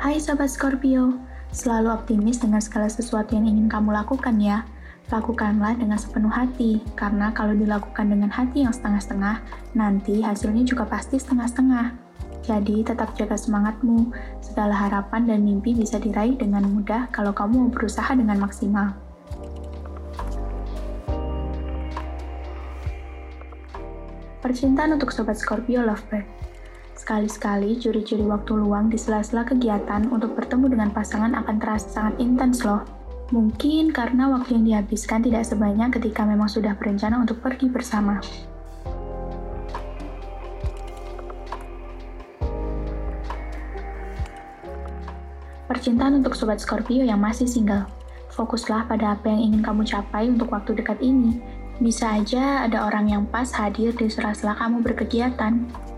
Hai Sobat Scorpio, selalu optimis dengan segala sesuatu yang ingin kamu lakukan ya. Lakukanlah dengan sepenuh hati, karena kalau dilakukan dengan hati yang setengah-setengah, nanti hasilnya juga pasti setengah-setengah. Jadi tetap jaga semangatmu, segala harapan dan mimpi bisa diraih dengan mudah kalau kamu berusaha dengan maksimal. Percintaan untuk Sobat Scorpio Lovebird Sekali-sekali curi-curi waktu luang di sela-sela kegiatan untuk bertemu dengan pasangan akan terasa sangat intens loh. Mungkin karena waktu yang dihabiskan tidak sebanyak ketika memang sudah berencana untuk pergi bersama. Percintaan untuk sobat Scorpio yang masih single. Fokuslah pada apa yang ingin kamu capai untuk waktu dekat ini. Bisa aja ada orang yang pas hadir di sela-sela kamu berkegiatan.